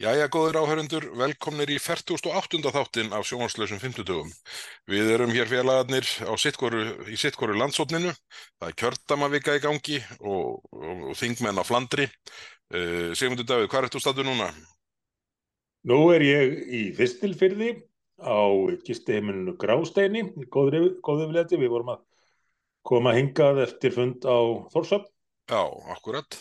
Jæja, góðir áhörundur, velkomnir í 48. þáttin af sjónvarslösum 50. Við erum hér félagarnir sittkoru, í sittkoru landsótninu, það er kjördamavika í gangi og, og, og þingmenn á Flandri. Uh, Sigmundur Davíð, hvað er þetta statu núna? Nú er ég í Þistilfyrði á gisteiminu Grásteini, góðu yfirleiti, við vorum að koma hingað eftir fund á Þórsöpp. Já, akkurat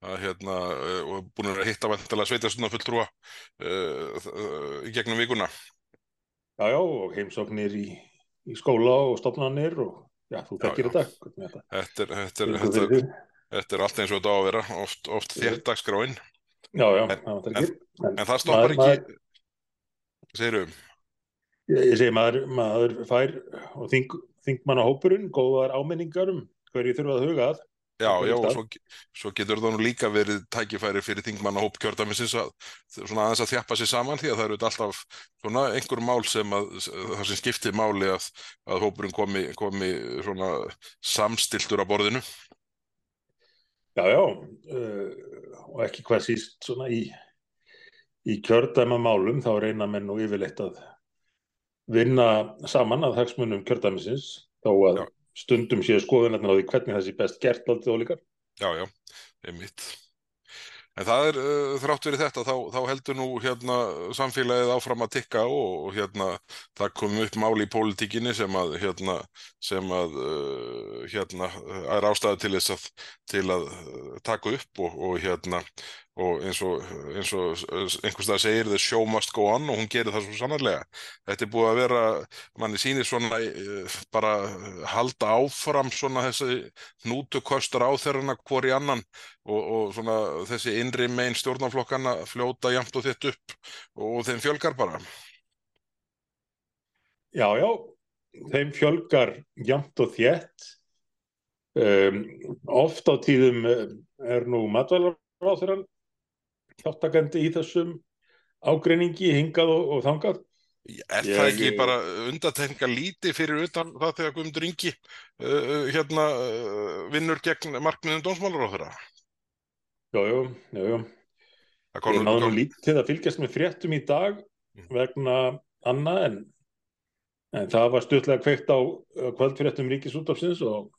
að hérna uh, og búin að hitta vantilega sveitastunna fulltrúa uh, uh, í gegnum vikuna. Já, já, og heimsóknir í, í skóla og stofnanir og já, þú þekkir þetta. Þetta. Þetta, er, þetta, er, þetta, þetta er allt eins og þetta á að vera, oft, oft þér dagskráinn. Já, já, en, það vantar ekki. En, en, en það stoppar ekki, segir um? Ég, segi maður, maður fær og þing, þingmanna hópurinn góðar áminningar um hverju þurfa að huga að Já, já, og svo, svo getur það nú líka verið tækifæri fyrir þingmanna hóp kjörðaminsins að svona aðeins að þjappa sér saman því að það eru alltaf svona einhver mál sem að það sem skiptir máli að, að hópurinn komi, komi svona samstiltur á borðinu. Já, já, uh, og ekki hvað síst svona í, í kjörðamamálum þá reyna menn nú yfirleitt að vinna saman að hagsmunum kjörðaminsins þó að já stundum séu skoðunarnar á því hvernig það sé best gert alltaf ólíkar. Já, já, einmitt. En það er uh, þrátt verið þetta, þá, þá heldur nú hérna samfélagið áfram að tikka og, hérna það kom upp máli í pólitíkinni sem að hérna sem að uh, hérna er ástæði til þess að til að taka upp og, og hérna og eins og, eins og einhvers dag segir the show must go on og hún gerir það svo sannarlega. Þetta er búið að vera, manni sýnir svona eh, bara halda áfram svona þessi nútukostar á þeirrana hvori annan og, og svona þessi innri megin stjórnaflokkana fljóta jamt og þitt upp og þeim fjölgar bara. Já, já, þeim fjölgar jamt og þétt. Um, oft á tíðum eh, er nú matvælarráþurann þáttakandi í þessum ágreiningi hingað og, og þangað Er ég, það ekki ég, bara undatekninga líti fyrir utan það þegar Guðmundur Ingi uh, hérna uh, vinnur gegn markmiðum dónsmálar á þeirra? Jájú, jájú. Ég náðu nú lítið að fylgjast með fréttum í dag mm. vegna Anna en, en það var stutlega kveikt á kvöldfréttum Ríkisútafsins og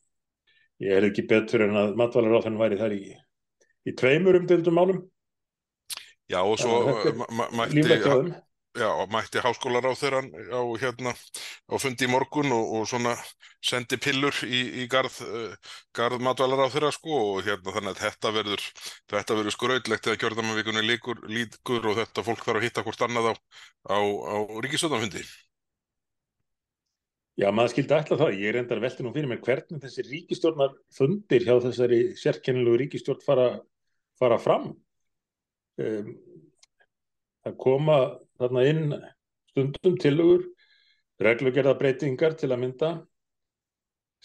ég er ekki betur en að matvalar á þann væri þar í, í tveimur umdildum málum. Já og svo mætti, já, mætti háskólar á þeirra á, hérna, á fundi í morgun og, og svona sendi pillur í, í garð, uh, garð matvælar á þeirra sko og hérna þannig að þetta verður, þetta verður skrautlegt þegar kjörðamavíkunni líkur, líkur og þetta fólk þarf að hitta hvort annað á, á, á ríkistöðanfundi. Já, maður skildi alltaf það. Ég er endar veltið nú fyrir mér hvernig þessi ríkistjórnar fundir hjá þessari sérkennilegu ríkistjórn fara, fara fram um, það koma þarna inn stundum tilugur reglugerðabreitingar til að mynda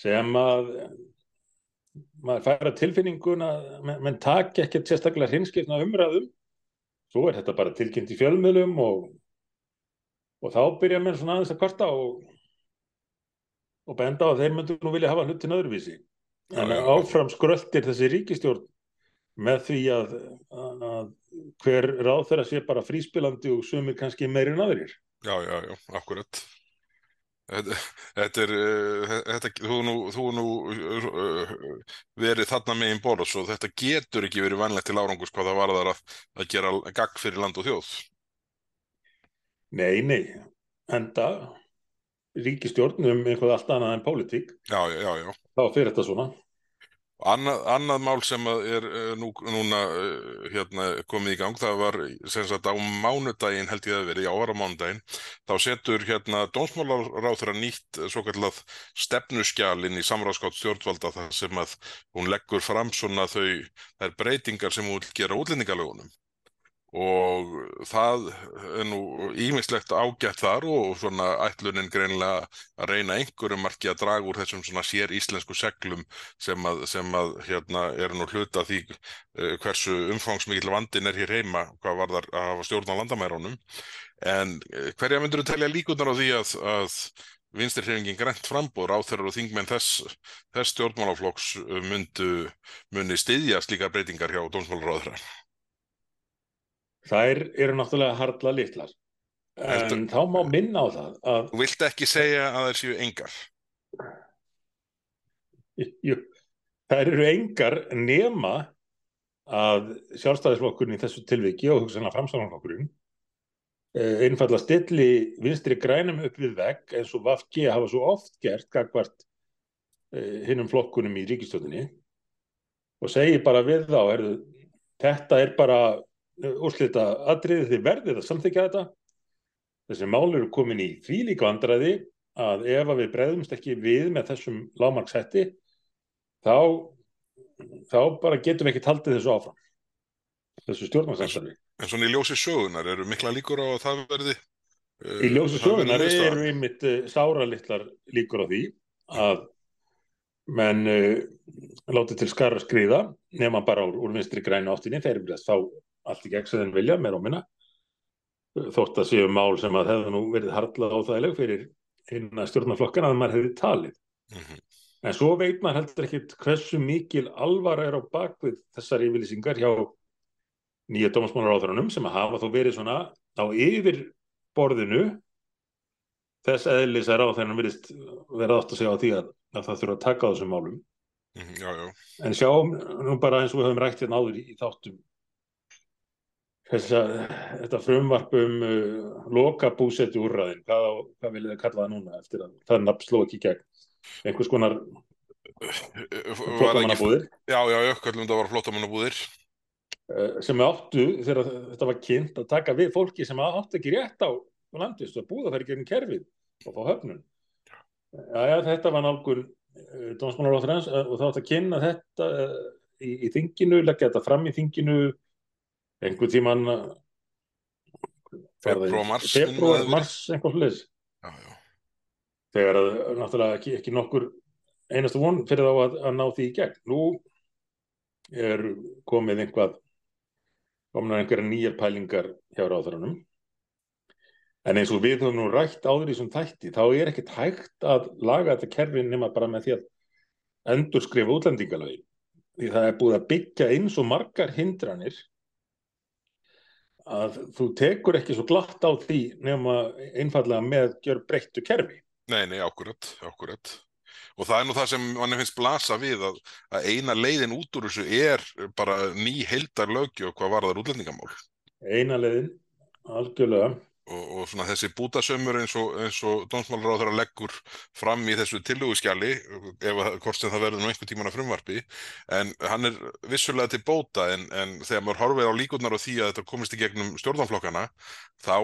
sem að maður færa tilfinninguna menn, menn takk ekki sérstaklega hinskipna umræðum svo er þetta bara tilkynnt í fjölmiðlum og, og þá byrja menn svona aðeins að kvarta og, og benda á að þeir myndu nú vilja hafa hlutin öðruvísi. En áfram skröldir þessi ríkistjórn með því að, að hver ráð þeirra sé bara fríspilandi og sumir kannski meirinn aðrir. Já, já, já, akkurat. Þetta, er, eh, þetta, þú nú, þú nú uh, verið þarna megin borðs og þetta getur ekki verið vanlegt til árangus hvað það varðar að, að gera gagg fyrir land og þjóð. Nei, nei, enda ríkistjórn um einhvað allt annað en pólitík. Já, já, já. Þá fyrir þetta svona. Annað, annað mál sem er uh, nú, núna uh, hérna, komið í gang, það var sem sagt á mánudaginn held ég að verið, já ára mánudaginn, þá setur hérna dómsmálaráþur að nýtt svo kallað stefnuskjalinn í samráðskátt stjórnvalda þar sem að hún leggur fram svona þau, þær breytingar sem hún vil gera útlendingalögunum og það er nú ímislegt ágætt þar og svona ætlunin greinlega að reyna einhverjum marki að draga úr þessum svona sér íslensku seglum sem að, sem að hérna er nú hluta því uh, hversu umfangsmikil vandin er hér heima hvað var þar að hafa stjórn á landamærunum en uh, hverja myndur þú telja líkunar á því að, að vinstirhrifingin grænt frambúr á þeirra og þingmenn þess, þess stjórnmálaflokks myndu muni styðja slíkar breytingar hjá dómsmálaráðra? Þær eru náttúrulega harla litlar. En Heldur- þá má minna á það að vilt ekki segja að þær séu engar. jú, þær eru engar nema að sjálfstæðisflokkurinn í þessu tilviki og hugsanlega framsáðanflokkurinn einfalla stilli vinstri grænum upp við vegg eins og VFG hafa svo oft gert gagvart hinnum flokkunum í ríkistjóðinni og segi bara við þá herðu, þetta er bara úrslita atriði þið verðið að samþykja þetta. Þessi mál eru komin í því líka vandræði að ef að við bregðumst ekki við með þessum lámarksetti þá þá bara getum við ekki taldið þessu áfram þessu stjórnarsamstarfi. En svona í ljósi sögunar eru mikla líkur á að það verði uh, Í ljósi sögunar eru einmitt uh, sáralitlar líkur á því að menn uh, láti til skara skriða nema bara úr, úr vinstri græna áttinni eru þá allt í gegn sem þeim vilja meira og minna. Þótt að séu mál sem að hefðu nú verið harla óþægileg fyrir hinn að stjórnarflokkana að maður hefði talið. Mhm. en svo veit maður heldur ekkit hversu mikil alvara er á bakvið þessar yfirlýsingar hjá nýja dómasmálaráðurunum sem að hafa þó verið svona á yfir borðinu. Þess eðlis að ráðurunum virðist vera átt að segja á því að, að það þurfa að taka á þessum málum. Mhm, Já, já. en sjáum nú bara eins og við höfum rætt hérna áður í, í þáttum þessa, þetta frumvarp um uh, loka búsetu úrræðin hvað, hvað viljið þið kalla það núna eftir að það nafn sló ekki í gegn? Einhvers konar það flottamannabúðir já, já, já, kallum þetta var flottamannabúðir. uh, sem áttu þegar þetta var kynnt að taka við fólki sem áttu ekki rétt á landvist og búða þær gegn kerfið og fá höfnun. Jæja, þetta var nálgun uh, dómsmálaráþurans uh, og það átt að kynna þetta í, í þinginu, leggja þetta fram í þinginu einhvern tíman Febrúar, mars, februar, það mars, einhvern já. þegar að náttúrulega ekki, ekki nokkur einastu von fyrir þá að, að ná því í gegn. Nú er komið einhvað komnar einhverja nýjar pælingar hjá ráðarunum en eins og við höfum nú rætt áður í þessum þætti þá er ekkert hægt að laga þetta kerfi nema bara með því að endur skrifa útlendingalögin því það er búið að byggja inn svo margar hindranir að þú tekur ekki svo glatt á því nema einfallega með gjör breyttu kerfi Nei, nei, akkurat, akkurat. Og það er nú það sem manni finnst blasa við að, að eina leiðin út úr þessu er bara ný heildar lögjöf hvað varðar útlendingamál. eina leiðin, algjörlega Og, og svona þessi bútasömmur eins og, og dómsmálaráður að leggur fram í þessu tillöguskjali, ef að, hvort sem það verður nú einhvern tíman að frumvarpi, en hann er vissulega til bóta, en, en þegar maður horfir á líkurnar á því að þetta komist í gegnum stjórnflokkana, þá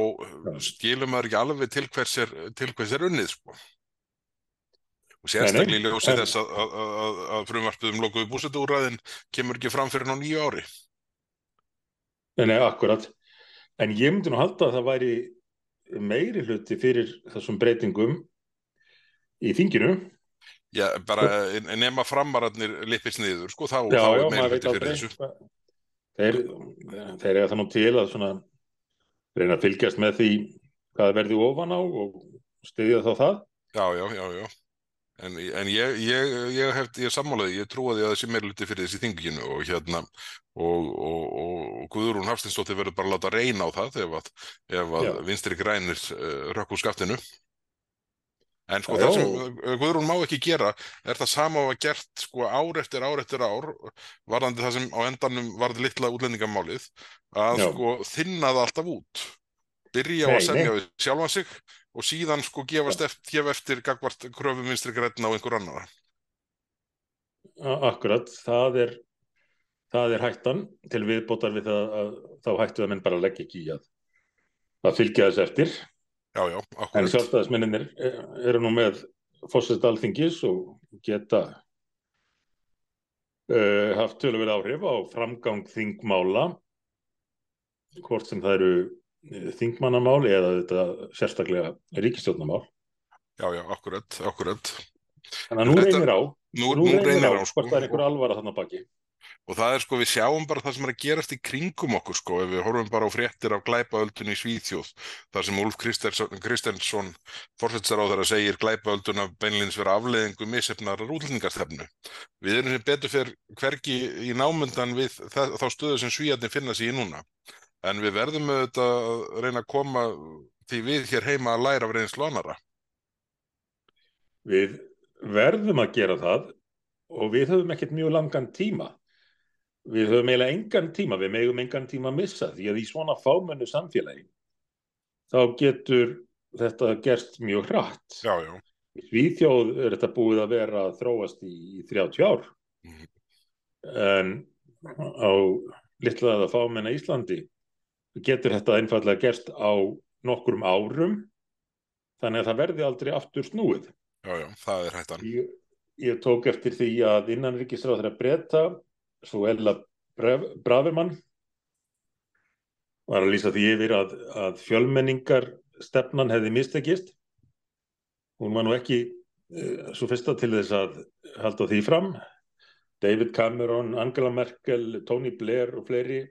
skilur maður ekki alveg til hvers er, til hvers er unnið, sko. Og sérstaklega ljósi þess að, að, að, frumvarpið um lokuðu búsetúræðin kemur ekki fram fyrir ná nýju ári. Nei, nei, akkurat. En ég myndi nú halda að það væri meiri hluti fyrir þessum breytingum í þinginu. Já, bara nema framararnir lippist niður, sko, þá, Já, þá er maður hluti fyrir þessu. Þeir, þeir það nú til að svona reyna að fylgjast með því hvað verði ofan á og styðja þá það. Já, já, já, já. En, en ég, ég, ég ég sammálaði, ég trúaði að þessi meira hluti fyrir þessi þinginu og hérna, og, og, og, Guðrún Hafstinsdóttir verður bara að láta reyna á það ef að, ef að vinstri grænir uh, rökk úr skaftinu. En sko Já, það sem uh, Guðrún má ekki gera er það sama að gert sko ár eftir ár eftir ár varðandi það sem á endanum varði litla útlendingamálið að Já. sko þinna það alltaf út. Byrja á að semja við sjálfan sig og síðan sko gefast eftir, gefa eftir gagvart kröfum vinstri grænna á einhver annar. A- Akkurat, það er, það er hættan til viðbótar við það að þá hættu að menn bara leggja ekki í að, að fylgja þess eftir. Já, já, En akkurat. sjálfstæðismenninir eru nú með fórsett alþingis og geta uh, haft töluvert áhrif á framgang þingmála hvort sem það eru eh, þingmannamál eða þetta sérstaklega ríkistjórnamál. Já, já, akkurat, akkurat. Þannig að nú reynir á, Nú, nú reynir á, sko, hvort það er einhver alvara þannig baki. og það er sko, við sjáum bara það sem er að gerast í kringum okkur sko, ef við horfum bara á fréttir af glæpaöldun í Svíþjóð, þar sem Úlf Kristensson, Kristensson fórsætsaráðara segir glæpaölduna beinlins vera afleðingu misefnar útlendingarstefnu. Við erum sem betur fyrir hvergi í námundan við það, þá stöðu sem Svíjarnir finna sig í núna. En við verðum auðvitað að reyna að koma því við hér heima að læra af reynslu annara. Við verðum að gera það og við höfum ekkert mjög langan tíma. Við höfum eiginlega engan tíma, við megum engan tíma að missa því að í svona fámennu samfélagi þá getur þetta gerst mjög hratt. Já, já. Í Svíþjóð er þetta búið að vera að þróast í, í 30 ár Mhm. en á litlaða fámenna Íslandi getur þetta einfallega gerst á nokkrum árum þannig að það verði aldrei aftur snúið. Já, já, það er hættan. Ég, ég tók eftir því að innanríkisráð þeirra breyta svo Ella Bravermann var að lýsa því yfir að, að fjölmenningar stefnan hefði mistekist. Hún var nú ekki uh, svo fyrsta til þess að halda því fram. David Cameron, Angela Merkel, Tony Blair og fleiri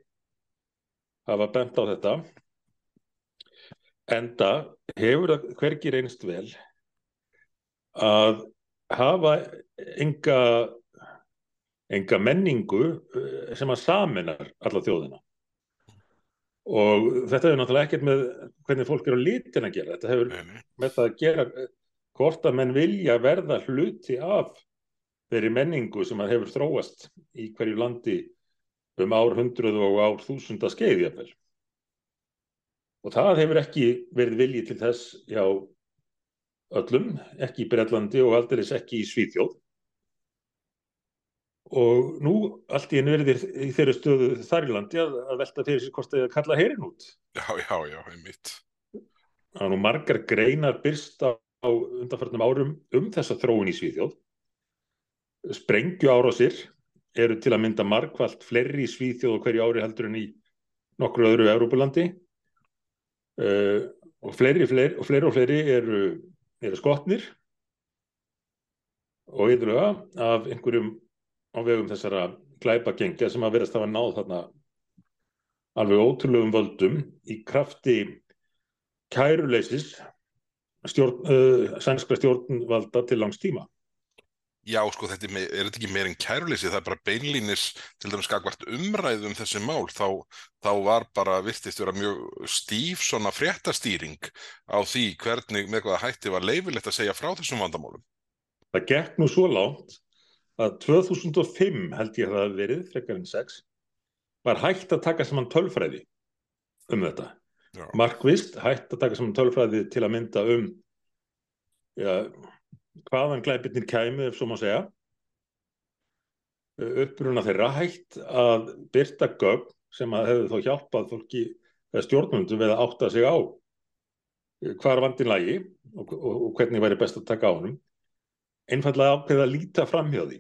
hafa bent á þetta. Enda hefur það hvergi reynst vel að hafa enga, enga menningu eh, sem að saminar alla þjóðina. Og þetta hefur náttúrulega ekkert með hvernig fólk er á litin að gera. Þetta hefur Nei, nei. með það að gera eh, hvort að menn vilja verða hluti af þeirri menningu sem að hefur þróast í hverju landi um ár hundruð og ár þúsunda skeiðjafel. Og það hefur ekki verið vilji til þess hjá öllum, ekki í Breitlandi og aldrei ekki í Svíþjóð. Og nú allt í einu verið í þeirri stöðu þar í landi að, að velta fyrir sér hvort það er að kalla herin út. Já, já, já, einmitt. Það er nú margar greinar byrst á á undanfarnum árum um þessa þróun í Svíþjóð. Sprengju árásir eru til að mynda markvallt fleiri í Svíþjóð og hverju ári heldur en í nokkru öðru Európulandi uh, og fleiri, fleiri og fleiri og fleiri eru, eru skotnir og yfirlega af einhverjum á vegum þessara glæpagengja sem að verðast hafa náð þarna alveg ótrúlegum völdum í krafti kæruleysis stjórn, uh, sænskra stjórnvalda til langs tíma. Já, sko, þetta er, er þetta ekki meir en kæruleysi, það er bara beinlínis til dæmis skakvart umræðu um þessi mál, þá, þá var bara virtist vera mjög stíf svona fréttastýring á því hvernig með hvaða hætti var leifilegt að segja frá þessum vandamálum. Það gekk nú svo langt að 2005 held ég að það hafi verið, frekar en 6, var hægt að taka saman tölfræði um þetta. Já. Markvist hægt að taka saman tölfræði til að mynda um ja, hvaðan glæpirnir kæmu, ef svo má segja. Uppruna þeirra hægt að byrta gögn sem að hefðu þá hjálpað fólki eða stjórnundum við að átta sig á hvar vandin lægi og, og, og hvernig væri best að taka á honum. Einfallega ákveða að líta fram hjá því.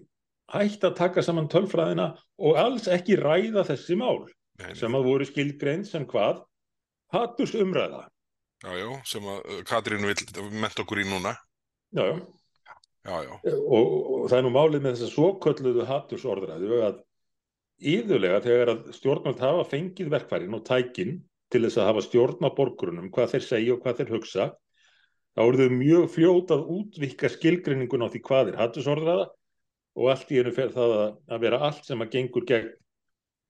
Hægt að taka saman tölfræðina og alls ekki ræða þessi mál Nei, sem að voru skilgreind sem hvað? Hatturs umræða Já, já, sem að Katrín vil menta okkur í núna. já, já. Já, Og, og það er nú málið með þessa svokölluðu hatturs orðræðu að íðulega þegar að stjórnvöld hafa fengið verkfærin og tækin til þess að hafa stjórn á borgrunum hvað þeir segja og hvað þeir hugsa þá eru þau mjög fljót að útvikka skilgreiningun á því hvað er hattursorðræða og allt í einu fer það að, að vera allt sem að gengur gegn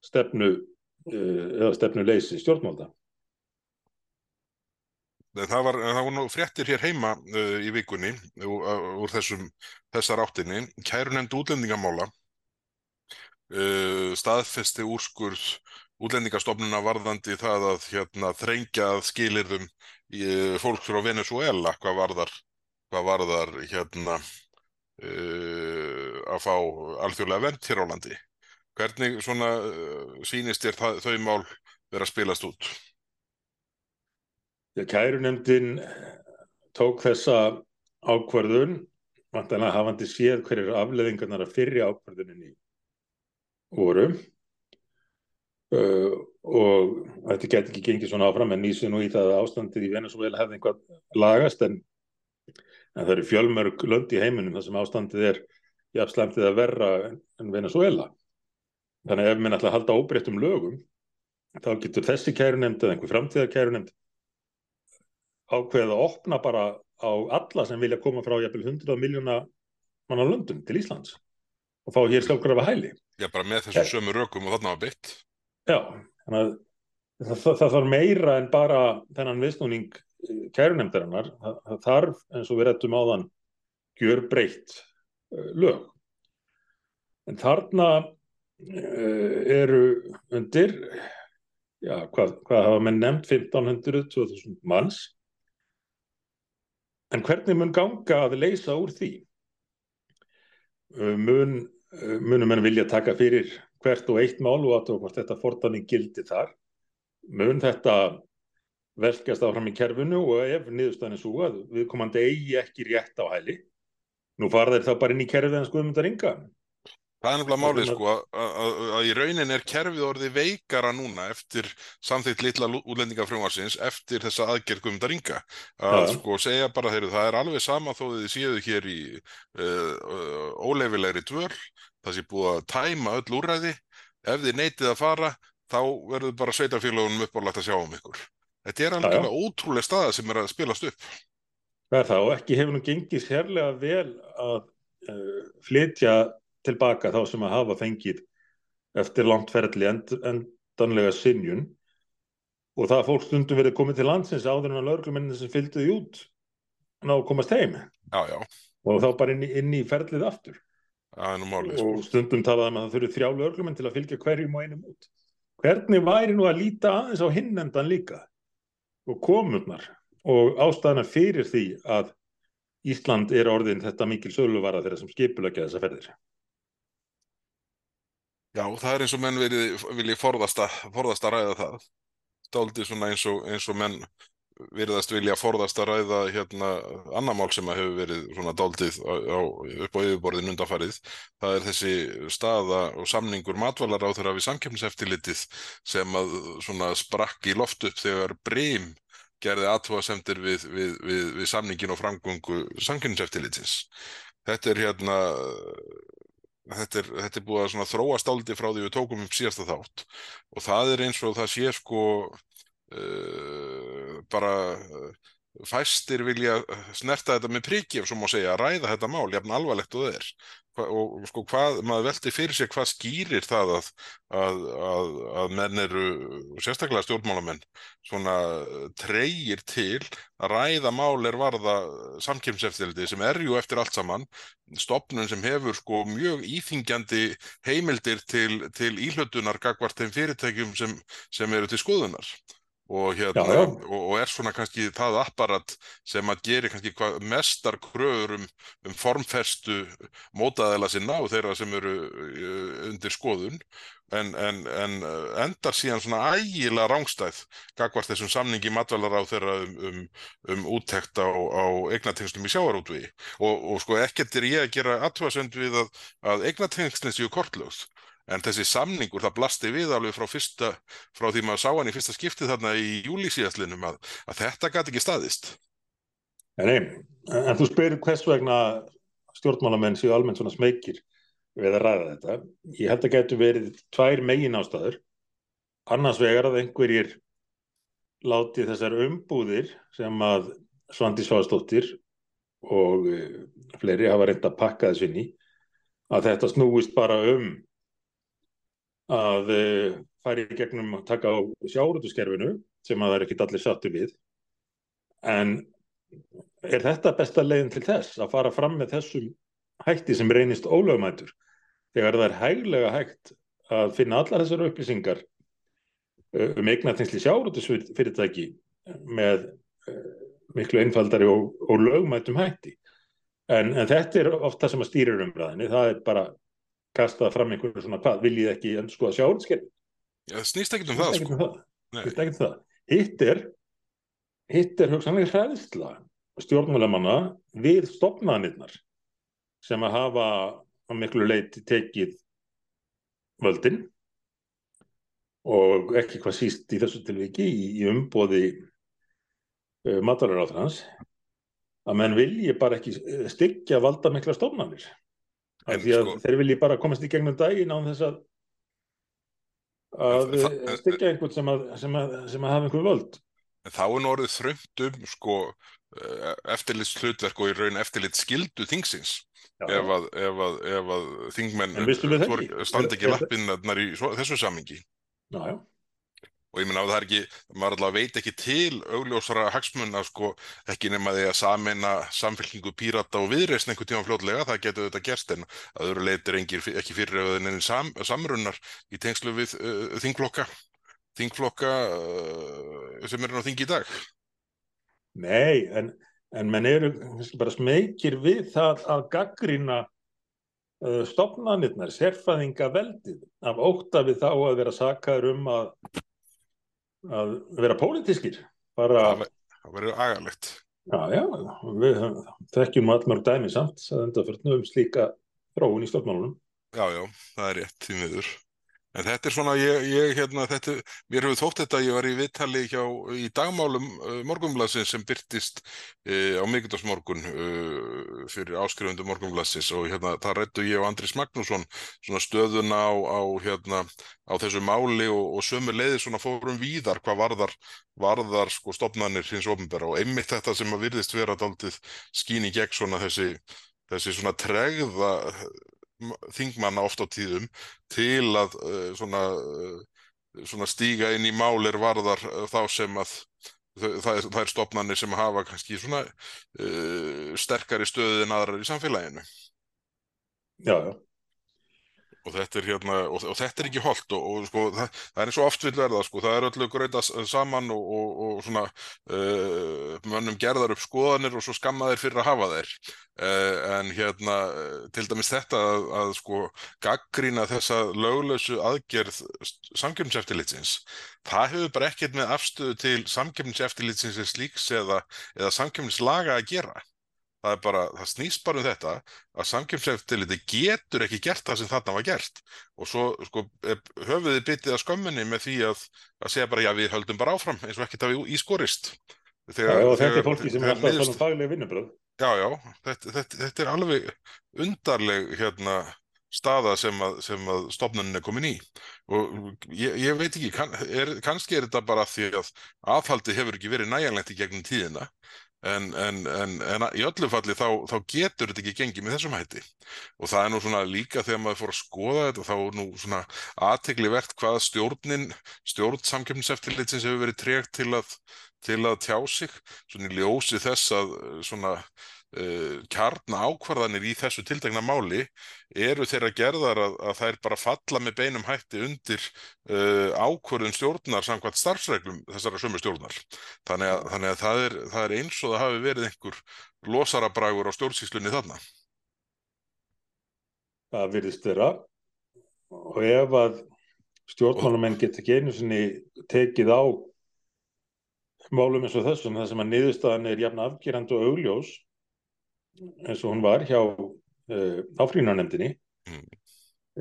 stefnu uh, eða stefnuleysi stjórnvalda. En það var, það var nú fréttir hér heima uh, í vikunni úr, úr þessum, þessar áttinni. Kærunefnd útlendingamála uh, staðfesti úrskurð útlendingastofnuna varðandi það að hérna, þrengja skilirðum í, uh, fólk frá Venezuela hvað varðar, hvað varðar hérna, uh, að fá alþjóðlega vend hér á landi. Hvernig svona sýnist þér þau mál vera að spilast út? Þegar kærunefndin tók þessa ákvörðun, vantanlega hafandi séð hverjir afleðingarnar að fyrri ákvörðuninni voru uh, og þetta geti ekki gengið svona áfram en nýsum nú í það að ástandið í Venezuela hefði einhvað lagast en, en það eru fjölmörg lönd í heiminum þar sem ástandið er jafnslæmtið að verra en, en Venezuela. Þannig ef minn ætla að halda óbreyttum lögum þá getur þessi kærunefnd eða einhver framtíðar kærunefnd ákveðið að opna bara á alla sem vilja koma frá jafnvel 100 miljóna manna löndum til Íslands og fá hér sjálfkrafa hæli. Já, bara með þessum Ok. sömu rökum og þarna var bytt. Já, þannig að það, það, þarf meira en bara þennan viðsnúning kærunemdarinnar. Það, það þarf, eins og við réttum áðan, gjör breytt lög. En þarna uh, eru undir, já, hvað, hvað hafa menn nefnt, 1500-2000 manns. En hvernig mun ganga að leysa úr því? Uh, mun, uh, munum menn vilja taka fyrir hvert og eitt mál og að hvort þetta fortanning gildi þar. Mun þetta velkast áfram í kerfinu og ef niðurstæðin er svo að við komandi eigi ekki rétt á hæli, nú fara þeir þá bara inn í kerfið en skoðum þetta ringa. Það er nefnilega málið sko að, í raunin er kerfið orðið veikara núna eftir samþýtt litla útlendingafrjómarsins eftir þessa aðgerð Guðmundar Inga að ja. sko segja bara þeirri það er alveg sama þó þið séu hér í uh, uh, óleifilegri dvöl það sé búið að tæma öll úræði ef þið neytið að fara þá verður bara sveitafélagunum uppálægt að sjá um ykkur. Þetta er alveg ja, ja. ótrúlega staða sem er að spilast upp. Það er það og ekki hefur nú gengið sérlega vel að uh, flytja tilbaka þá sem að hafa fengið eftir langt ferli end, endanlega sinjun og það fólk stundum verið komið til landsins áður en að laurglumennin sem fylgdi því út ná að komast heim. Já, já. og þá bara inn í, inn í ferlið aftur. Já, máli, og sko. stundum talaðum að það þurfi þrjá laurglumenn til að fylgja hverjum og einum út. Hvernig væri nú að líta aðeins á hinnendan líka? Og komurnar og ástæðana fyrir því að Ísland er orðin þetta mikil söluvara þeirra sem skipulegja þessa ferðir Já, það er eins og menn vilji forðast að, forðast að ræða það. Stáldi svona eins og, eins og menn virðast vilja forðast að ræða hérna annar mál sem að hefur verið svona dáldið á, á, upp á yfirborðin undanfarið. Það er þessi staða og samningur matvalar á þeirra við samkjöfniseftilitið sem að svona sprakk í loft upp þegar breym gerði aðtóasemtir við, við, við, við samningin og framgöngu samkjöfniseftilitins. Þetta er hérna þetta er, þetta er búið að þróast áldi frá því við tókum upp síðasta þátt. Og það er eins og það sé sko uh, bara uh, fæstir vilja snerta þetta með priki ef svo má segja að ræða þetta mál jafn alvarlegt og það er. Og sko hvað, maður veldi fyrir sig hvað skýrir það að, að, að, að menn eru, sérstaklega stjórnmálamenn, svona treyir til að ræða mál er varða samkjömseftildi sem er ju eftir allt saman, stopnum sem hefur sko mjög íþingjandi heimildir til, til íhlötunar gagvart þeim fyrirtækjum sem, sem eru til skoðunar og, hérna, já, já. Og, og er svona kannski það apparat sem að geri kannski mestar kröður um, um formferstu mótaðela sinna og þeirra sem eru uh, undir skoðun en, en, en uh, endar síðan svona ægilega rángstæð gagvart þessum samningi matvalar á þeirra um, um, um úttekt á, á eignatengstum í sjáarútvi og, og sko ekkert er ég að gera aðtöðasönd við að, að eignatengstin séu kortlögð en þessi samningur það blasti við alveg frá, fyrsta, frá því maður sá hann í fyrsta skiptið þarna í júlísíðaslinum að, að þetta gæti ekki staðist. Nei, en þú spyrir hvers vegna stjórnmálamenn séu almennt svona smekir við að ræða þetta? Ég held að getur verið tvær megin ástæður annars vegar að einhverjir láti þessar umbúðir sem að Svandi Svástóttir og eh, fleiri hafa reynda að pakka þessu inn í að þetta snúist bara um að uh, færi í gegnum að taka á sjárutuskerfinu sem að það er ekkit allir sattu við. En er þetta besta leiðin til þess að fara fram með þessum hætti sem reynist ólögumætur þegar það er hæglega hægt að finna allar þessar upplýsingar uh, um eignatinsli sjárutusfyrirtæki með uh, miklu einfaldari og, og lögumætum hætti. En, en þetta er ofta sem að stýrir umræðinni, það er bara kastað fram einhverju svona hvað, viljið ekki endur skoða sjáurnskerfi? Já, snýst ekkert um það, sko. Um snýst ekkert um það. Hitt er, hitt er hugsanlega hræðsla stjórnmálamanna við stopnaðanirnar sem að hafa á miklu leiti tekið völdin og ekki hvað síst í þessu tilviki í, í umbóði uh, matalara á þess að menn vilji bara ekki styggja valda mikla stofnanir af því að sko, þeir vilji bara komast í gegnum daginn á þess að að styggja einhvern sem að, sem að, sem að hafa einhver völd. Þá er nú orðið þröngt um sko, eh, eftirlits hlutverk og í raun eftirlits skildu þingsins ef að, að, að þingmenn standi ekki? lappinnar í svo, þessu samingi Já, já Og ég minna að það er ekki, maður allavega veit ekki til augljósara hagsmunna sko ekki nema því að samena samfélkingu pírata og viðreysn einhvern tíma fljótlega, það getur þetta gerst en að öðru engir ekki fyrir en sam, samrunnar í tengslu við uh, þingflokka, þingflokka uh, sem eru á þingi í dag. Nei, en, en menn eru bara smekir við það að gaggrina uh, stopnarnirnar, sérfæðinga veldið af óta við þá að vera sakaður um að að vera pólitískir bara það verður agalegt. Já, já, við þekkjum allmörg dæmi samt að enda fyrir um slíka þróun í stjórnmálunum. Já, já, það er rétt í miður En þetta er svona, ég, ég hérna, þetta, mér hefur þótt þetta að ég var í viðtali hjá, í dagmálum uh, morgunblassins sem byrtist uh, á mikuldagsmorgun uh, fyrir áskrifundu morgunblassins og hérna, það rættu ég og Andris Magnússon svona stöðuna á, á, hérna, á þessu máli og, og sömur leiði svona fórum víðar hvað varðar, varðar sko stopnarnir hins ofnbæra og einmitt þetta sem að virðist vera daldið skín í gegn svona þessi, þessi svona tregða þingmanna oft á tíðum til að uh, svona, uh, svona stíga inn í málir varðar uh, þá sem að það er, það er stopnarnir sem hafa kannski svona sterkari stöðu en aðrar í samfélaginu. Já, já og þetta er hérna, og, og þetta er ekki holdt og, og sko, það, það er eins og oft vil verða sko, það er öllu gröita saman og, og svona uh, mönnum gerðar upp skoðanir og svo skammaðir fyrir að hafa þeir uh, en hérna til dæmis þetta að, að sko gaggrína þessa löglösu aðgerð samkjöfniseftilitsins það hefur bara ekkert með afstöðu til samkjöfniseftilitsins slíks eða, eða samkjöfnislaga að gera það er bara, það snýst bara um þetta að samkjömseftiliti getur ekki gert það sem þarna var gert. Og svo sko, höfuðið byttið að skömminni með því að, að segja bara já við höldum bara áfram eins og ekkert að við ískorist þegar, Já, og þetta er fólki sem er alltaf tala um faglega vinnubröð Já, já, þetta, þetta, þetta er alveg undarleg hérna staða sem að, að stopnunni er komin í. Og ég, ég veit ekki, kann, er, kannski er þetta bara því að aðhaldi hefur ekki verið næjanlegt í gegnum tíðina En, en, en, en í öllu falli þá, þá getur þetta ekki gengið með þessum hætti. Og það er nú svona líka þegar maður fór að skoða þetta þá er nú svona aðtegli verðt hvað stjórnin, stjórn samkjöfniseftilitsins hefur verið tregt til að, til að tjá sig, svona í ljósi þess að svona uh, kjarna ákvarðanir í þessu tiltegna máli eru þeirra gerðar að, að þær bara falla með beinum hætti undir uh, ákvarðun stjórnar samkvæmt starfsreglum þessara sömu stjórnar. Þannig að, þannig að það, er, það er eins og það hafi verið einhver losarabrægur á stjórnsíslunni þarna. Það virðist vera og ef að stjórnmálamenn get ekki einu sinni tekið á málum eins og þessum, það sem að niðurstaðan er jafn afgerand og augljós eins og hún var hjá uh, áfríðunarnemdini mm.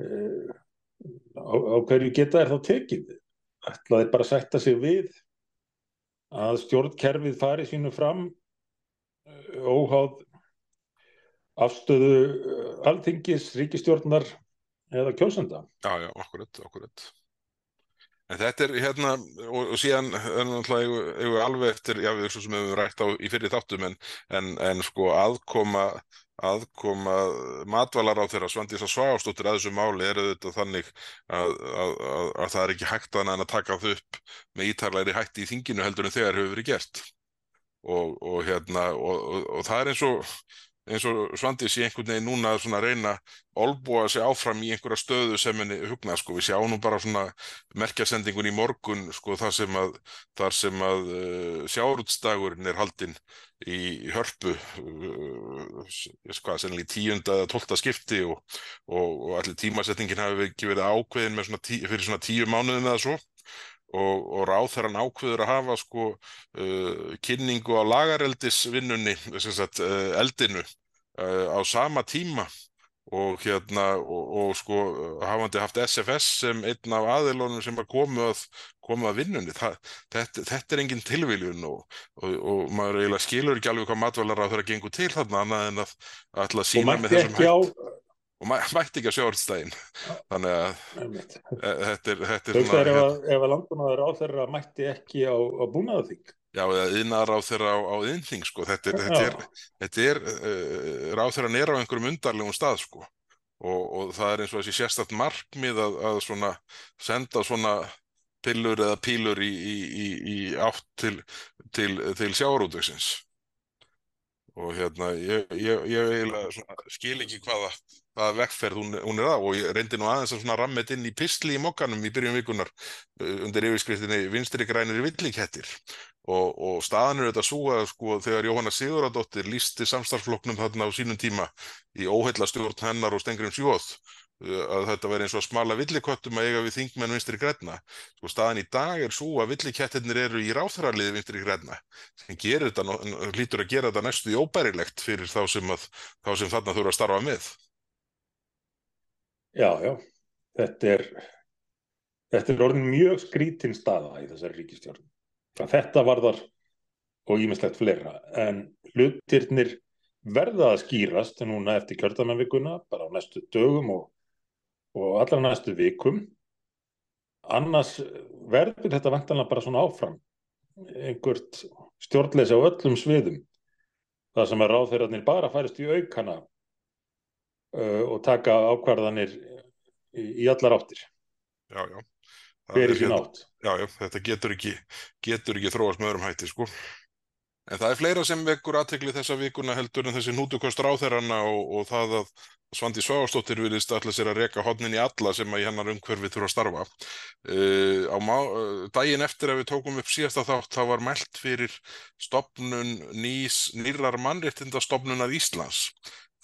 uh, á, á hverju geta er þá tekið? Ætlaði bara að setja sig við að stjórnkerfið fari sínu fram uh, óháð afstöðu alþingis, ríkistjórnar eða kjósenda? Já, já, okkurat, okkurat En þetta er hérna, og, og síðan er náttúrulega alveg eftir, já við erum við rætt á í fyrir þáttum, en, en, en sko aðkoma, aðkoma matvalar á þeirra Svandís að svástóttir að þessu máli er auðvitað þannig að, að, að, að það er ekki hægt að að taka þau upp með ítarleiri hætti í þinginu heldur en þegar hefur verið gert. Og, og hérna, og, og það er eins og eins og Svandís í einhvern veginn núna að reyna olbúa sig áfram í einhverja stöðu sem henni hugna, sko, við sjáum nú bara svona merkjasendingun í morgun, sko, þar sem að, að uh, sjáurútstagurinn er haldinn í hörpu, uh, hvað, tíunda eða tólta skipti og, og, og allir tímasetningin hafi ekki verið ákveðin svona tí, fyrir svona tíu mánuðin eða svo. Og, og ráþæran ákveður að hafa sko uh, kynningu á lagareldisvinnunni, uh, eldinu á sama tíma og hérna og, og sko hafandi haft SFS sem einn af aðilónum sem að komu að, að vinnunni, Þa, þetta, þetta er engin tilviljun og, og, og maður eiginlega skilur ekki alveg hvað matvalara þurfa að gengu til þarna annað en að alltaf sína með þessum hætt. Á og mætti ekki að sjá orðstæðin þannig að e, þetta er, þetta er svona, ef, að, ef að landbúnaður á þeirra mætti ekki á, á búnaðaþing já, eða yðnar á þeirra á, á yðnþing sko, þetta er, þetta er, þetta er uh, ráð þeirra nýra á einhverjum undarlegum stað sko. Og, og það er eins og þessi sérstatt markmið að, að svona senda svona pillur eða pílur í, í, í, í átt til, til, til sjávarútvegsins. Og hérna ég, ég, ég skil ekki hvaða, hvaða vekkferð hún, hún er það og ég reyndi nú aðeins að rammið inn í pistli í mokkanum í byrjun vikunar uh, undir yfirskriftinni vinstri grænir villikettir og, og staðan er þetta svo að sko þegar Jóhanna Siguradóttir lísti samstarfloknum þarna á sínum tíma í óheilla stjórn hennar og Stengrim Sjóð að þetta væri eins og að smala villiköttum að eiga við þingmenn vinstri græna. Sko staðan í dag er svo að villikettirnir eru í ráþararliði vinstri græna sem gerir þetta, hlýtur að gera þetta næstu í óbærilegt fyrir þá sem, að, þá sem þarna þurfa að starfa með. Já, já, þetta er, þetta er orðin mjög skrítinn staða í þessari ríkistjórn. Þetta varðar og ímislegt fleira. En hlutirnir verða að skýrast núna eftir kjörðanarvikuna bara á næstu dögum og og allra næstu vikum. Annars verður þetta vantanlega bara svona áfram. Einhvert stjórnleysi á öllum sviðum. Það sem að ráðferðarnir bara færist í aukana og taka ákvarðanir í, allar áttir Já, já hver er sín átt Já, þetta getur ekki getur ekki þróast með öðrum hætti sko En það er fleira sem vekur aðtekli þessa vikuna heldur en þessi nútukost ráþerranna og, og það að Svandi Sváastóttir vilist allir sér að reka hodnin í alla sem að í hennar umhverfi þurfa að starfa. Uh, á má, uh, daginn eftir að við tókum upp síðasta þátt þá var mælt fyrir stopnun nýs, nýrar mannréttindastofnunar Íslands.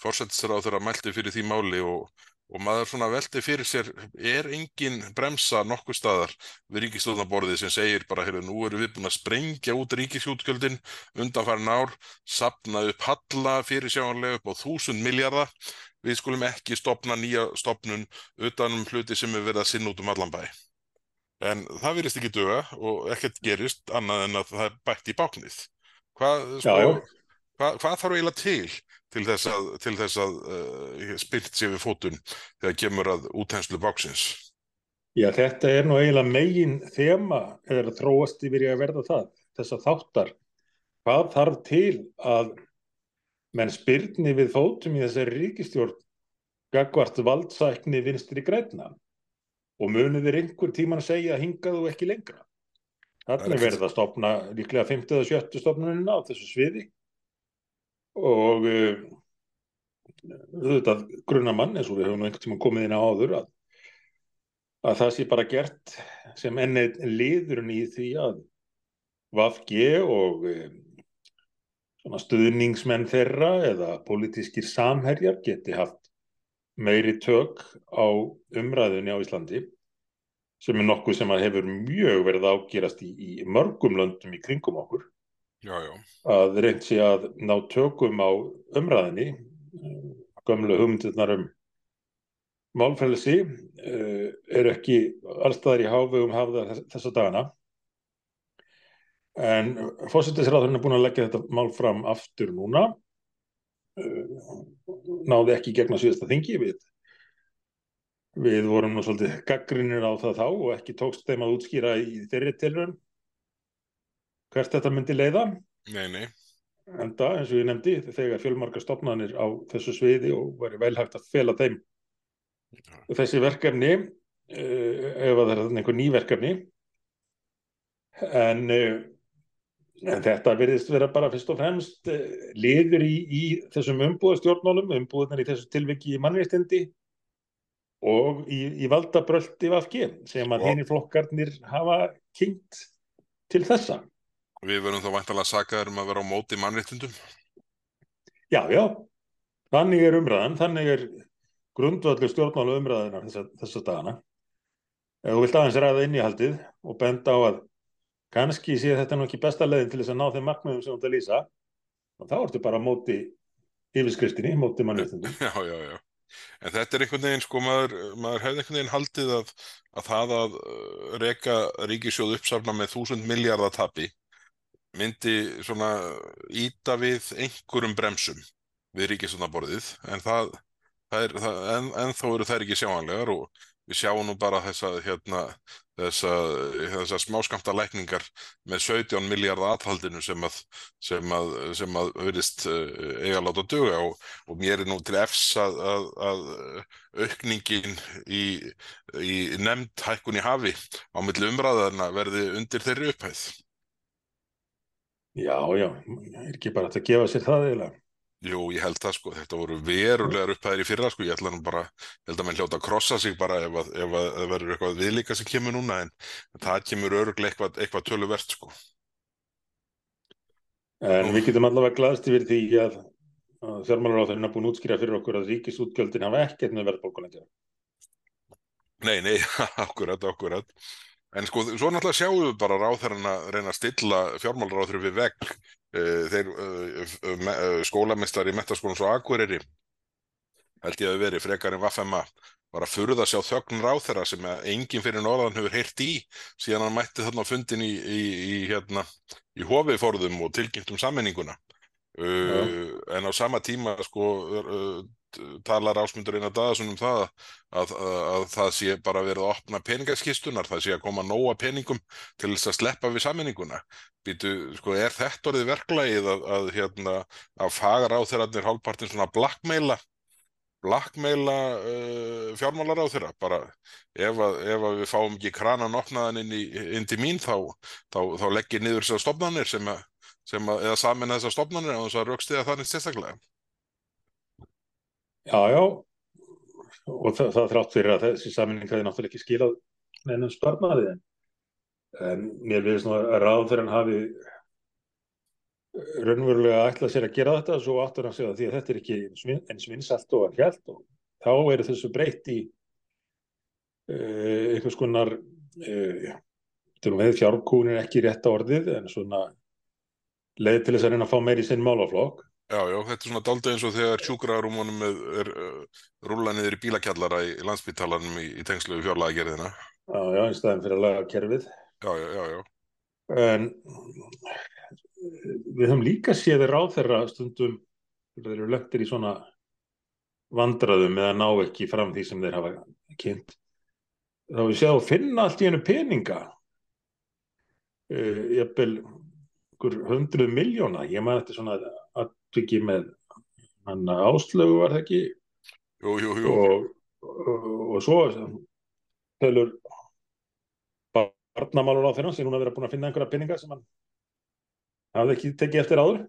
Fórsetisra á þeirra mælti fyrir því máli og, og maður svona veldi fyrir sér, er engin bremsa nokkuð staðar við ríkistöðnaborðið sem segir bara, heyrðu, nú erum við búin að sprengja út ríkisjútgjöldin undanfærin ár, sapna upp halla fyrir sjáanlega upp á þúsund miljardar við skulum ekki stopna nýja stopnun utanum hluti sem er verið að sinna út um allan bæ. En það virðist ekki döga og ekkert gerist annað en að það er bætt í báknið. Hvað, sko, hvað, hvað þarf eiginlega til til þess að, til þess að uh, spilt sér við fótun þegar kemur að útenslu báksins? Já, þetta er nú eiginlega megin þema eða þróast yfir í að verða það, þessa þáttar. Hvað þarf til að menn spyrni við fótum í þessari ríkistjórn gagvart valdsækni vinstri græna og munið er einhver tíman segja að hingað og ekki lengra. Þannig er verið að stopna líklega 50. og 70. stopnunina á þessu sviði og uh, auðvitað grunnamann eins og við höfum einhvern tíma komið inn á áður að, að það sé bara gert sem ennið liðurinn í því að Vafge og uh, stuðningsmenn þeirra eða pólitískir samherjar geti haft meiri tök á umræðunni á Íslandi sem er nokkuð sem hefur mjög verið ágerast í, í mörgum löndum í kringum okkur Já, já. að reynd sé að ná tökum á umræðinni gömlu hugmyndirnar um málfrælsi uh, er ekki allstaðar í hávegum hafða þessa dagana. En fósittisráðurinn er búin að leggja þetta mál fram aftur núna. Uh, náði ekki gegna síðasta þingi. Við við vorum nú svolítið gaggrinir á það þá og ekki tókst þeim að útskýra í þeirri tilrönd hvert þetta myndi leiða. Nei, nei. en það eins og ég nefndi þegar fjölmarka stopnarnir á þessu sviði og væri vel hægt að fela þeim. Þessi verkefni uh, ef að það er einhver ný verkefni en, uh, en þetta virðist vera bara fyrst og fremst uh, liður í, í þessum umbúðastjórnmálum umbúðunar í þessu tilviki í mannréttindi og í, í valdabröldi vafki sem að Og- henni flokkarnir hafa kynnt til þessa Við verðum þá væntalega sakaður um að vera á móti mannréttindum. Já, já, þannig er umræðan, þannig er grundvöldu stjórnmálu umræðinar þessa, þessa dagana. Ef þú vilt aðeins ræða innihaldið og benda á að kannski sé þetta nú ekki besta leiðin til þess að ná þeim markmiðum sem þú ert að lýsa, þá ertu bara á móti yfirskriftinni, móti mannréttindum. Já, já, já. En þetta er einhvern veginn, sko, maður, maður hefði einhvern veginn haldið að, að það að uh, reka ríkisjóð uppsafna með þúsund miljardatapi myndi svona íta við einhverjum bremsum við ríkisjóðnaborðið, en það, það er, það, en, en þó eru þær ekki sjáanlegar og við sjáum nú bara þessa, hérna, þessa, þessa smáskamta lækningar með 17 miljardar aðhaldinu sem að, sem að, sem að verðist eiga láta döga og, og mér er nú til efs að, að, að aukningin í, í nefnd hækkun í hafi á milli umræðarna verði undir þeirri upphæð. Já, já, er ekki bara að gefa sér það eiginlega. Jú, ég held það sko, þetta voru verulegar upphæðir í fyrra sko, ég ætla nú bara, ég held að mann hljóta að krossa sig bara ef að, ef að, að verður eitthvað viðlíka sem kemur núna en það kemur öruglega eitthvað, eitthvað töluvert sko. En við getum allavega glaðst yfir því að, að á þeirra búin útskýra fyrir okkur að ríkisútgjöldin hafa ekkert með verðbólkulega. Nei, nei, akkurat, akkurat. En sko, svo náttúrulega sjáum við bara ráþærarna reyna að stilla fjármálaráþur við vegg. Eh, þeir eh, skólamistari í metaskólan svo Akureyri, held ég að veri frekar en Vaffema, var að furða sjá þögn ráþæra sem enginn fyrir norðan hefur heyrt í síðan hann mætti þarna fundin í, í, í, hérna, í hofiðforðum og tilkynntum sammenninguna. Uh, en á sama tíma sko uh, talar ásmundur eina dagasum um það að, að, að það sé bara verið að opna peningaskistunar, það sé að koma nóga peningum til þess að sleppa við sammenninguna Býtu, sko, er þetta orðið verklægið að, að hérna, að fagar á þeirra hálfpartin svona blackmaila blackmaila uh, fjármálar á þeirra bara ef að, ef að við fáum ekki kranan opnaðan inn, í, inn til mín þá, þá, þá leggir niður þessar stofnanir sem að sem að, eða samin þessar stofnanir á þess að raukstiða þannig sérstaklega. Já, já, og það, það þrátt fyrir að þessi saminning hafi náttúrulega ekki skilað nefnum sparnaði en, en mér finnst nú að ráðferðan hafi raunverulega ætlað sér að gera þetta svo áttur hann segja því að þetta er ekki eins vinsalt og að hjælt og þá eru þessu breytt í uh, einhvers konar uh, fjárkúnir ekki rétt á orðið en svona leið til þess að reyna að fá meir í sinn málaflokk. Já, já, þetta er svona daldið eins og þegar sjúkrarúmunum er, er uh, rúlað niður í bílakjallara í, í landsbyttalanum í, í tengslu fjárlega gerðina. Já, já, einn staðin fyrir að laga kerfið. Já, já, já, já. En við höfum líka séðir á þeirra stundum þeir eru lögtir í svona vandraðum eða ná ekki fram því sem þeir hafa kynnt. Þá við séum að finna allt í hennu peninga. Uh, ég bel hundruð miljóna, ég maður þetta svona aðtrykki með hann áslögu var það ekki? Jú, jú, jú. Og, og, og svo tölur barnamálur á þeirra sem hún hafi verið að finna einhverja pinninga sem hann hafði ekki tekið eftir áður.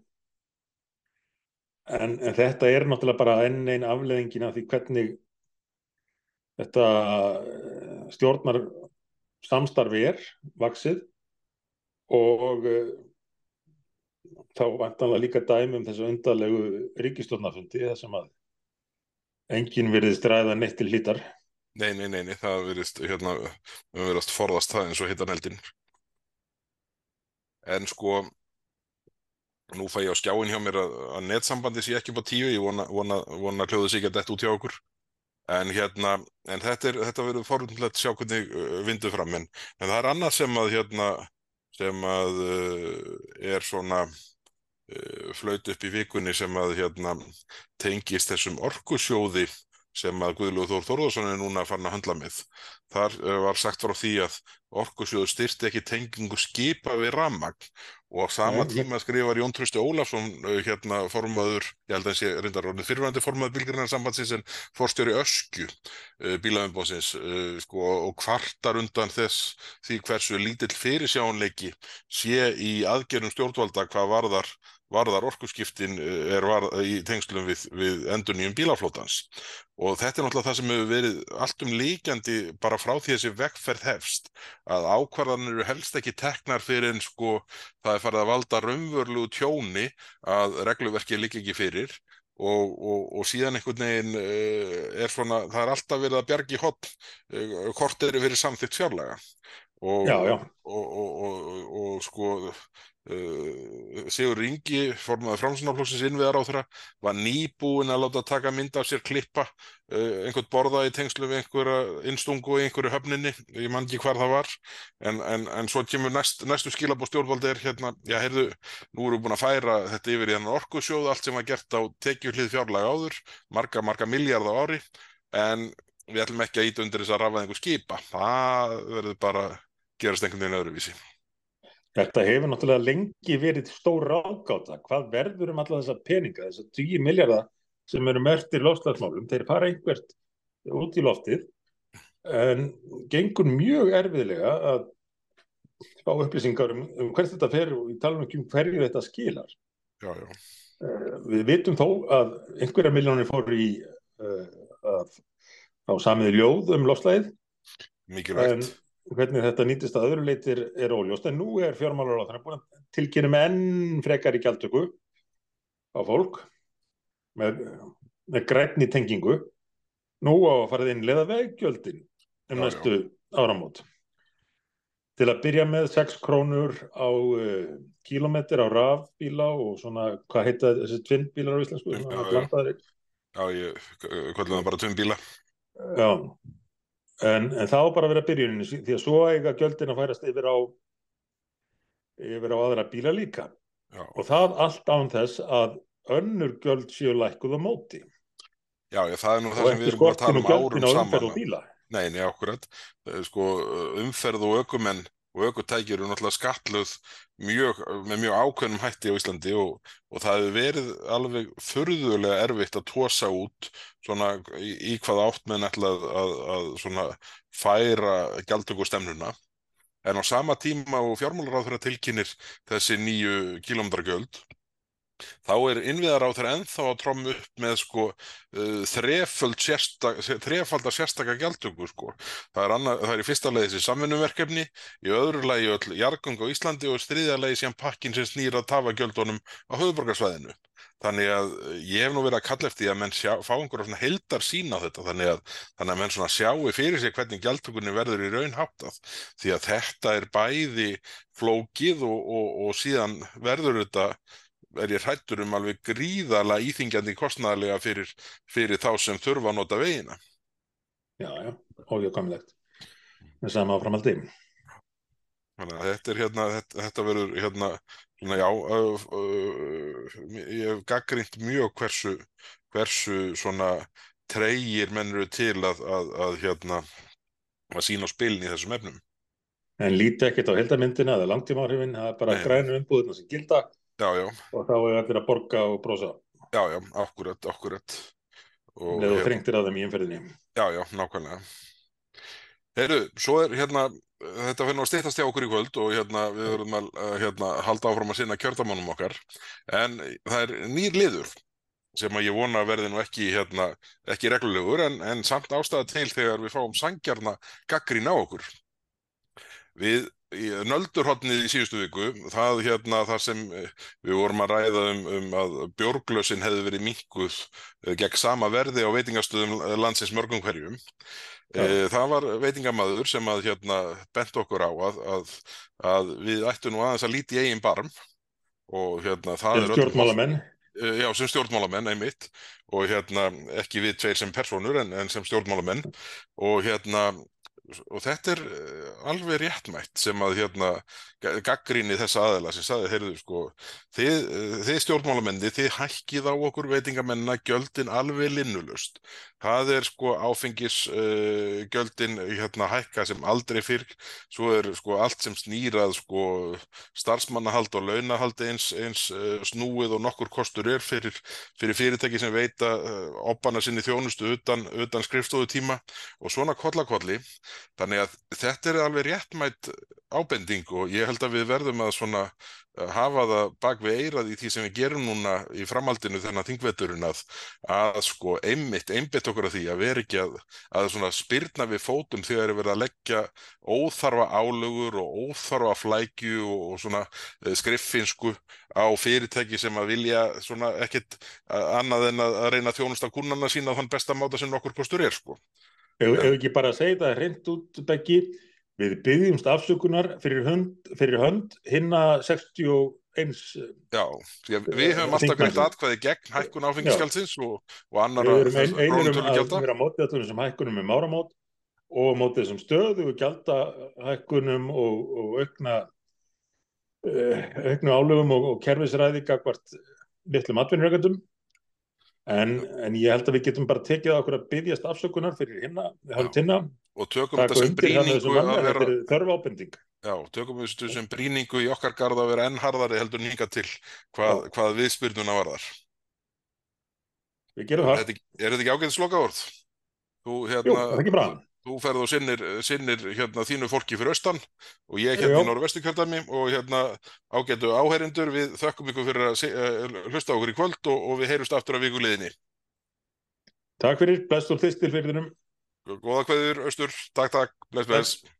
En, en þetta er náttúrulega bara enn einn afleðingin af því hvernig þetta eh, stjórnar samstarfi er vaksið og þá vantanlega líka dæmi um þessu undarlegu ríkistofnafundi þar sem að enginn virðist ræða neitt til hlítar. Nei, nei, nei, nei, það virðist, hérna, við verðast forðast það eins og hittan heldin. En sko, nú fæ ég á skjáin hjá mér að, að netsambandi sé ekki på tíu, ég vona, vona, vona hljóðu sig að detta út hjá okkur. En hérna, en þetta, er, þetta verður forðunlegt sjá hvernig uh, vindu fram, en, en það er annað sem að, hérna, sem að uh, er svona uh, flaut upp í vikunni sem að hérna, tengist þessum orkusjóði sem að Guðlúð Þór Þórðarsson er núna farin að handla með. Þar uh, var sagt frá því að orkusjóðu styrti ekki tengingu skipa við rammagn og sama Nei, tíma skrifar Jón Trösti Ólafsson hérna formaður, ég held að sé reyndar orðið fyrirvændi formaður bílgrinarsambandsins en fórstjóri Öskju bílaðumbósins sko, og kvartar undan þess því hversu lítill fyrirsjánleiki sé í aðgerðum stjórnvalda hvað varðar varðar orkusskiptin eh, er var, í tengslum við, við endur nýjum bílaflótans og þetta er náttúrulega það sem hefur verið alltum líkjandi bara frá því þessi vekkferð hefst að ákvarðanir eru helst ekki teknar fyrir en sko það er farið að valda raunvörlu tjóni að regluverkið líka ekki fyrir og, og, og síðan einhvern veginn uh, er svona, það er alltaf verið að bjargi hot uh, kort eru fyrir samþitt fjárlega og, já, já. og sko Uh, Sigur Ringi, formaður framsunarflóksins innviðar á þeirra, var nýbúin að láta taka mynd af sér klippa uh, einhvern borða í tengslu við einhverja innstungu í einhverju höfninni, ég man ekki hvar það var, en, en, en svo kemur næst, næstu skilabóð stjórnvaldi er hérna, já heyrðu, nú við búin að færa þetta yfir í þannig orkusjóð, allt sem var gert á tekjuhlið fjárlega áður, marga, marga miljard á ári, en við ætlum ekki að íta undir þess að rafvæðingu skipa. Það verður bara gerast einhvern veginn öðruvísi. Þetta hefur náttúrulega lengi verið stór ráðgáta. Hvað verður um alla þessa peninga, þessa 10 miljardar sem eru mertir lofslagsmálum, þeir fara einhvert út í loftið en gengur mjög erfiðlega að fá upplýsingar um, um hvert þetta fer og við talum ekki um hverju þetta skilar. Já, já, Uh, Við vitum þó að einhverja miljónir fór í uh, að á samiði ljóð um lofslæðið en mikilvægt hvernig þetta nýtist að öðru leitir er óljóst en nú er fjármálar á þannig að tilkynna með enn frekar í gjaldtöku á fólk með, með grænni tengingu. Nú á að fara inn leða veggjöldin um Já, næstu áramót. Til að byrja með 6 krónur á uh, kílómetr á rafbíla og svona, hvað heita þessi tvinnbílar á íslensku? Já, já. Já, ég kvöldum það bara tveim bíla Já, en, en það á bara að vera byrjunin því að svo eiga gjöldin að færast yfir á yfir á aðra bíla líka. Já, og það allt án þess að önnur gjöld séu lækkuð á móti. Já, já það er nú það sem við erum að tala um árum saman. Nei, nei, akkurat. Eh, Sko, umferð og ökumenn og ökutækir eru náttúrulega skatluð mjög, með mjög ákveðnum hætti á Íslandi og, og það hefur verið alveg furðulega erfitt að tósa út svona í, í hvað átt með nættilega að, að, að svona færa gjaldtöku stemnuna. En á sama tíma og fjármálaráðurra tilkynir þessi nýju kílómetragjöld þá er innviðaráþur ennþá að trommu upp með sko uh, þreföld sérstak, þrefaldar sérstaka gjaldtöku sko. Það er, annað, það er í fyrsta lagi þessi samvinnumverkefni, í öðru lagi öll jargung á Íslandi og í þriðja lagi síðan pakkin sem snýr að tafa gjöldunum á höfuborgarsvæðinu. Þannig að uh, ég hef nú verið að kalla eftir því að menn sjá, fá einhverja svona heldar sín á þetta þannig að, þannig að menn svona sjáu fyrir sig hvernig gjaldtökunni verður í raun háttað því að þetta er bæði flókið og, og, og síðan verður þetta er ég hrættur um alveg gríðarlega íþingjandi kostnæðarlega fyrir, fyrir þá sem þurfa að nota vegina. Já, já, með sama áframaldi Þannig að þetta er hérna, þetta, þetta verður hérna, svona já, uh, uh, ég hef gaggrínt mjög hversu, hversu svona treyir menn eru til að, að, að hérna, að sína á spilin í þessum efnum. en líti ekkert á heldamyndina eða langtímaáhrifin, það er bara Nei. grænu umbúðina sem gilda Já, já, og þá er allir að borga og brosa já, já, akkurat, akkurat. Og, leðu hérna- þrengtir að þeim í umferðinni Já, já, nákvæmlega. Heyrðu, svo er hérna, þetta fyrir að stýttast hjá okkur í kvöld og hérna við verðum að hérna, halda áfram að sinna kjördamannum okkar, en það er nýr liður sem að ég vona að verði nú ekki, hérna, ekki reglulegur en, en samt ástæða til þegar við fáum sangjarna gaggrín á okkur. Við í nöldurhotnið í síðustu viku, það hérna það sem eh, við vorum að ræða um, um að bjórglösin hefði verið minkuð eh, gegn sama verði á veitingastöðum landsins mörgum hverjum. Já. E, það var veitingamaður sem að hérna bent okkur á að, að, að við ættum nú aðeins að líti eigin barm og hérna það er stjórnmálamenn Eh, Já, sem stjórnmálamenn einmitt og hérna ekki við tveir sem personur en, en sem stjórnmálamenn og hérna og þetta er eh, alveg réttmætt sem að hérna gaggrinni þessa aðila sem sagði, heyrðu sko þið, eh, þið stjórnmálamenni, þið hækkið á okkur veitingamennina gjöldin alveg linnulust. Það er sko áfengis uh, gjöldin hérna hækka sem aldrei fyrr, svo er sko allt sem snýrað sko starfsmannahald og launahald eins, eins uh, snúið og nokkur kostur er fyrir, fyrir fyrirtæki sem veita uh, oppana sinni þjónustu utan, utan skrifstofutíma og svona kollakolli. Þannig að þetta er alveg réttmætt ábending og ég held að við verðum að svona uh, hafa það bak við eirað í því sem við gerum núna í framhaldinu þennan þingveturinn að, að sko einmitt, einmitt okkur að því að vera ekki að, að svona spyrna við fótum þegar er verið að leggja óþarfa álugur og óþarfa flækju og, og svona uh, skriffinsku á fyrirtæki sem að vilja svona ekkit uh, annað en að, að reyna að þjónusta kúnnana sína þann besta máta sem nokkur kostur er sko. Ef ekki bara að segja það reynd út Beggi, við byggjumst afsökunar fyrir hönd, hönd hinna 61 Já, að við höfum alltaf greitt atkvæði gegn hækkun áfengisgjaldsins og, og annara við erum ein, einir um að móti allum þessum hækkunum um áramót og á móti þessum stöðu gjaldahækkunum og, og aukna uh, auknu álöfum og, og kerfisræði gagvart litlum atvinnureikandum En, en ég held að við getum bara tekið okkur að byggjast afsökunar fyrir hinna, hinna, og tökum þetta sem að þetta vera, er þörf ábending. já, tökum þetta sem brýningu í okkar garð að vera enn harðari heldur hingað til hvað, hvað viðspyrnuna varðar. Við gerum Er það. er þetta ekki ágæðis lokaorð? Þú, Jú, hérna, það er ekki bra. Þú ferð og sinnir, sinnir hérna, þínu fólki fyrir austan og ég hérna jú. í norðvestu kjördæmi og hérna ágætu áherindur við þökkum ykkur fyrir að eh, hlusta okkur í kvöld og, og við heyrust aftur á vikuliðinni. Takk fyrir, bless úr þistilfyrðinum. Góða kveður, austur, takk, takk, bless, bless.